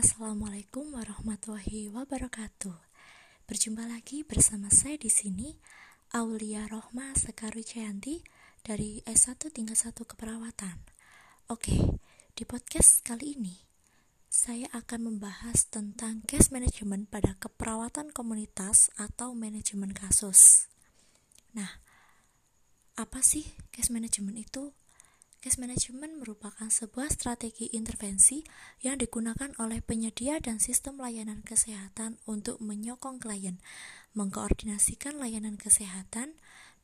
Assalamualaikum warahmatullahi wabarakatuh. Berjumpa lagi bersama saya di sini, Aulia Rohma Sekaru Cayanti dari S1 tingkat 1 keperawatan. Oke, di podcast kali ini saya akan membahas tentang case management pada keperawatan komunitas atau manajemen kasus. Nah, apa sih case management itu? Case management merupakan sebuah strategi intervensi yang digunakan oleh penyedia dan sistem layanan kesehatan untuk menyokong klien, mengkoordinasikan layanan kesehatan,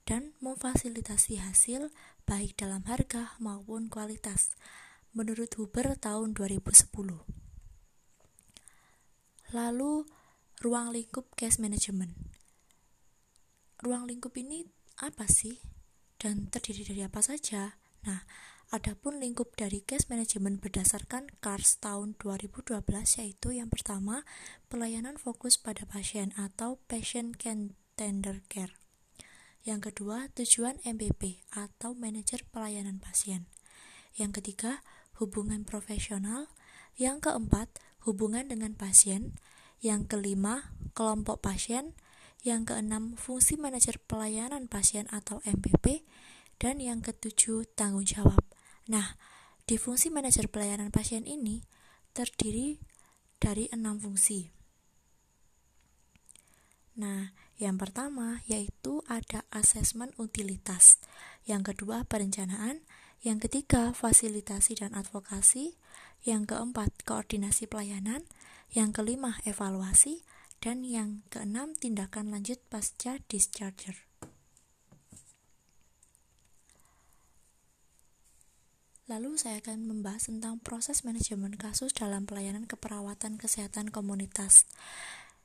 dan memfasilitasi hasil baik dalam harga maupun kualitas. Menurut Huber tahun 2010. Lalu, ruang lingkup case management. Ruang lingkup ini apa sih? Dan terdiri dari apa saja? Nah, adapun lingkup dari case management berdasarkan CARS tahun 2012 yaitu yang pertama, pelayanan fokus pada pasien atau patient tender care. Yang kedua, tujuan MPP atau manajer pelayanan pasien. Yang ketiga, hubungan profesional. Yang keempat, hubungan dengan pasien. Yang kelima, kelompok pasien. Yang keenam, fungsi manajer pelayanan pasien atau MPP dan yang ketujuh, tanggung jawab. Nah, di fungsi manajer pelayanan pasien ini terdiri dari enam fungsi. Nah, yang pertama yaitu ada asesmen utilitas, yang kedua perencanaan, yang ketiga fasilitasi dan advokasi, yang keempat koordinasi pelayanan, yang kelima evaluasi, dan yang keenam tindakan lanjut pasca discharger. Lalu saya akan membahas tentang proses manajemen kasus dalam pelayanan keperawatan kesehatan komunitas.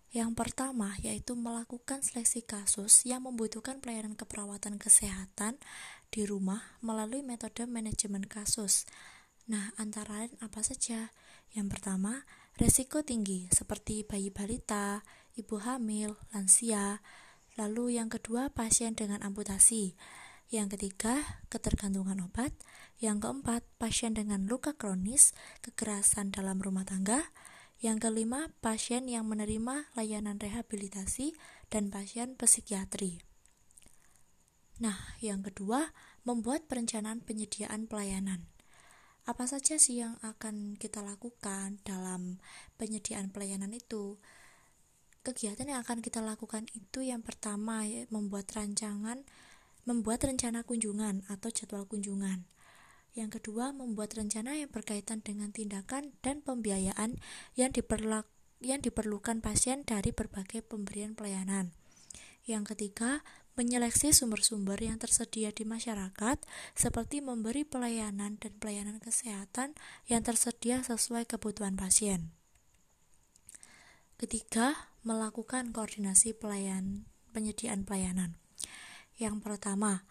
Yang pertama yaitu melakukan seleksi kasus yang membutuhkan pelayanan keperawatan kesehatan di rumah melalui metode manajemen kasus. Nah, antara lain apa saja? Yang pertama, resiko tinggi seperti bayi balita, ibu hamil, lansia. Lalu yang kedua, pasien dengan amputasi. Yang ketiga, ketergantungan obat. Yang keempat, pasien dengan luka kronis, kekerasan dalam rumah tangga. Yang kelima, pasien yang menerima layanan rehabilitasi dan pasien psikiatri. Nah, yang kedua, membuat perencanaan penyediaan pelayanan. Apa saja sih yang akan kita lakukan dalam penyediaan pelayanan itu? Kegiatan yang akan kita lakukan itu yang pertama membuat rancangan membuat rencana kunjungan atau jadwal kunjungan. Yang kedua, membuat rencana yang berkaitan dengan tindakan dan pembiayaan yang, yang diperlukan pasien dari berbagai pemberian pelayanan. Yang ketiga, menyeleksi sumber-sumber yang tersedia di masyarakat, seperti memberi pelayanan dan pelayanan kesehatan yang tersedia sesuai kebutuhan pasien. Ketiga, melakukan koordinasi pelayan, penyediaan pelayanan. Yang pertama,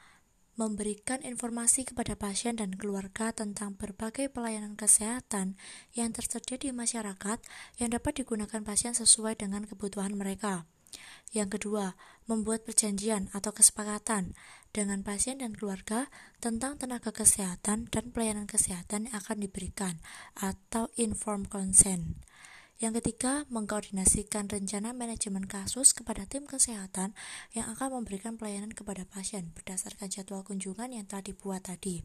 memberikan informasi kepada pasien dan keluarga tentang berbagai pelayanan kesehatan yang tersedia di masyarakat yang dapat digunakan pasien sesuai dengan kebutuhan mereka. Yang kedua, membuat perjanjian atau kesepakatan dengan pasien dan keluarga tentang tenaga kesehatan dan pelayanan kesehatan yang akan diberikan atau informed consent. Yang ketiga, mengkoordinasikan rencana manajemen kasus kepada tim kesehatan yang akan memberikan pelayanan kepada pasien berdasarkan jadwal kunjungan yang telah dibuat tadi.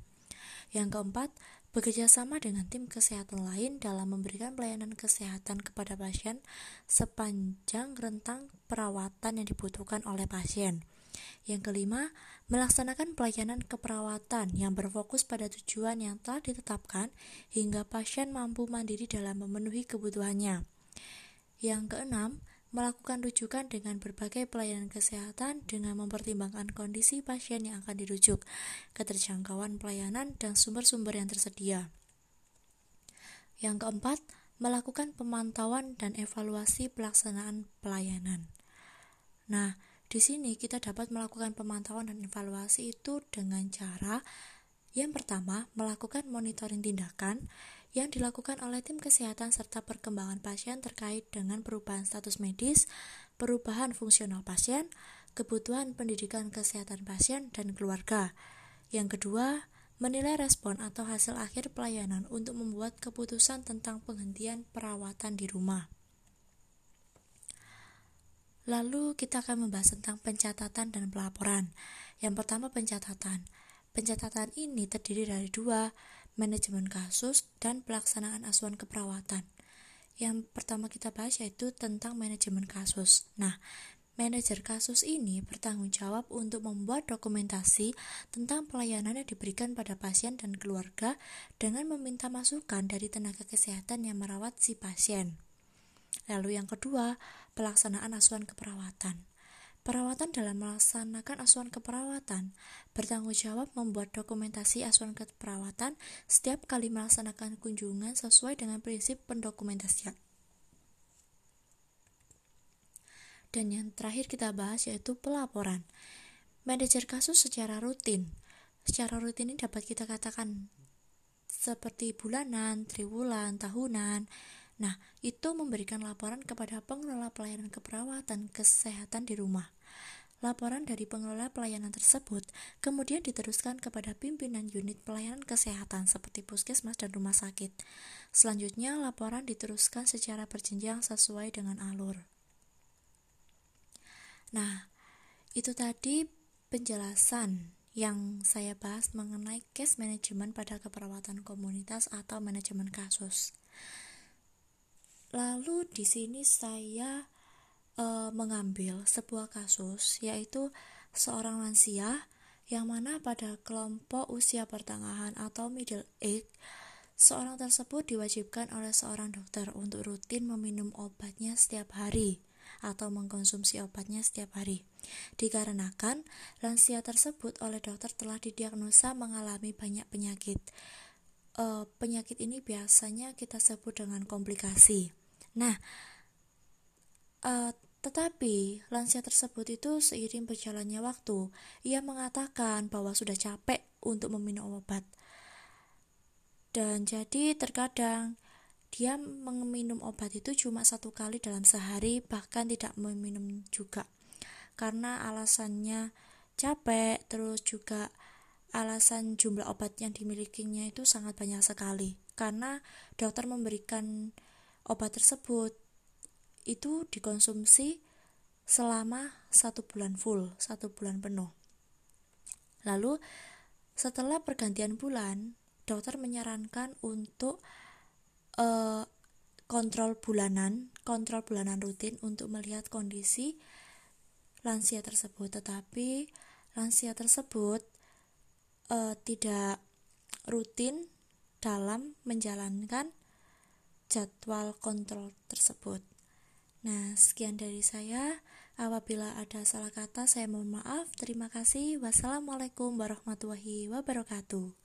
Yang keempat, bekerja sama dengan tim kesehatan lain dalam memberikan pelayanan kesehatan kepada pasien sepanjang rentang perawatan yang dibutuhkan oleh pasien. Yang kelima, melaksanakan pelayanan keperawatan yang berfokus pada tujuan yang telah ditetapkan hingga pasien mampu mandiri dalam memenuhi kebutuhannya. Yang keenam, melakukan rujukan dengan berbagai pelayanan kesehatan dengan mempertimbangkan kondisi pasien yang akan dirujuk, keterjangkauan pelayanan, dan sumber-sumber yang tersedia. Yang keempat, melakukan pemantauan dan evaluasi pelaksanaan pelayanan. Nah, di sini kita dapat melakukan pemantauan dan evaluasi itu dengan cara yang pertama, melakukan monitoring tindakan yang dilakukan oleh tim kesehatan serta perkembangan pasien terkait dengan perubahan status medis, perubahan fungsional pasien, kebutuhan pendidikan kesehatan pasien dan keluarga. Yang kedua, menilai respon atau hasil akhir pelayanan untuk membuat keputusan tentang penghentian perawatan di rumah. Lalu kita akan membahas tentang pencatatan dan pelaporan. Yang pertama pencatatan. Pencatatan ini terdiri dari dua, manajemen kasus dan pelaksanaan asuhan keperawatan. Yang pertama kita bahas yaitu tentang manajemen kasus. Nah, manajer kasus ini bertanggung jawab untuk membuat dokumentasi tentang pelayanan yang diberikan pada pasien dan keluarga dengan meminta masukan dari tenaga kesehatan yang merawat si pasien. Lalu yang kedua, pelaksanaan asuhan keperawatan. Perawatan dalam melaksanakan asuhan keperawatan bertanggung jawab membuat dokumentasi asuhan keperawatan setiap kali melaksanakan kunjungan sesuai dengan prinsip pendokumentasian. Dan yang terakhir kita bahas yaitu pelaporan. Manajer kasus secara rutin. Secara rutin ini dapat kita katakan seperti bulanan, triwulan, tahunan, Nah, itu memberikan laporan kepada pengelola pelayanan keperawatan kesehatan di rumah. Laporan dari pengelola pelayanan tersebut kemudian diteruskan kepada pimpinan unit pelayanan kesehatan seperti puskesmas dan rumah sakit. Selanjutnya, laporan diteruskan secara berjenjang sesuai dengan alur. Nah, itu tadi penjelasan yang saya bahas mengenai case management pada keperawatan komunitas atau manajemen kasus. Lalu di sini saya e, mengambil sebuah kasus yaitu seorang lansia yang mana pada kelompok usia pertengahan atau middle age seorang tersebut diwajibkan oleh seorang dokter untuk rutin meminum obatnya setiap hari atau mengkonsumsi obatnya setiap hari. Dikarenakan lansia tersebut oleh dokter telah didiagnosa mengalami banyak penyakit. E, penyakit ini biasanya kita sebut dengan komplikasi. Nah, uh, tetapi lansia tersebut itu seiring berjalannya waktu, ia mengatakan bahwa sudah capek untuk meminum obat. Dan jadi terkadang dia meminum obat itu cuma satu kali dalam sehari, bahkan tidak meminum juga. Karena alasannya capek, terus juga alasan jumlah obat yang dimilikinya itu sangat banyak sekali. Karena dokter memberikan obat tersebut itu dikonsumsi selama satu bulan full, satu bulan penuh. Lalu setelah pergantian bulan, dokter menyarankan untuk uh, kontrol bulanan, kontrol bulanan rutin untuk melihat kondisi lansia tersebut. Tetapi lansia tersebut uh, tidak rutin dalam menjalankan jadwal kontrol tersebut. Nah, sekian dari saya. Apabila ada salah kata, saya mohon maaf. Terima kasih. Wassalamualaikum warahmatullahi wabarakatuh.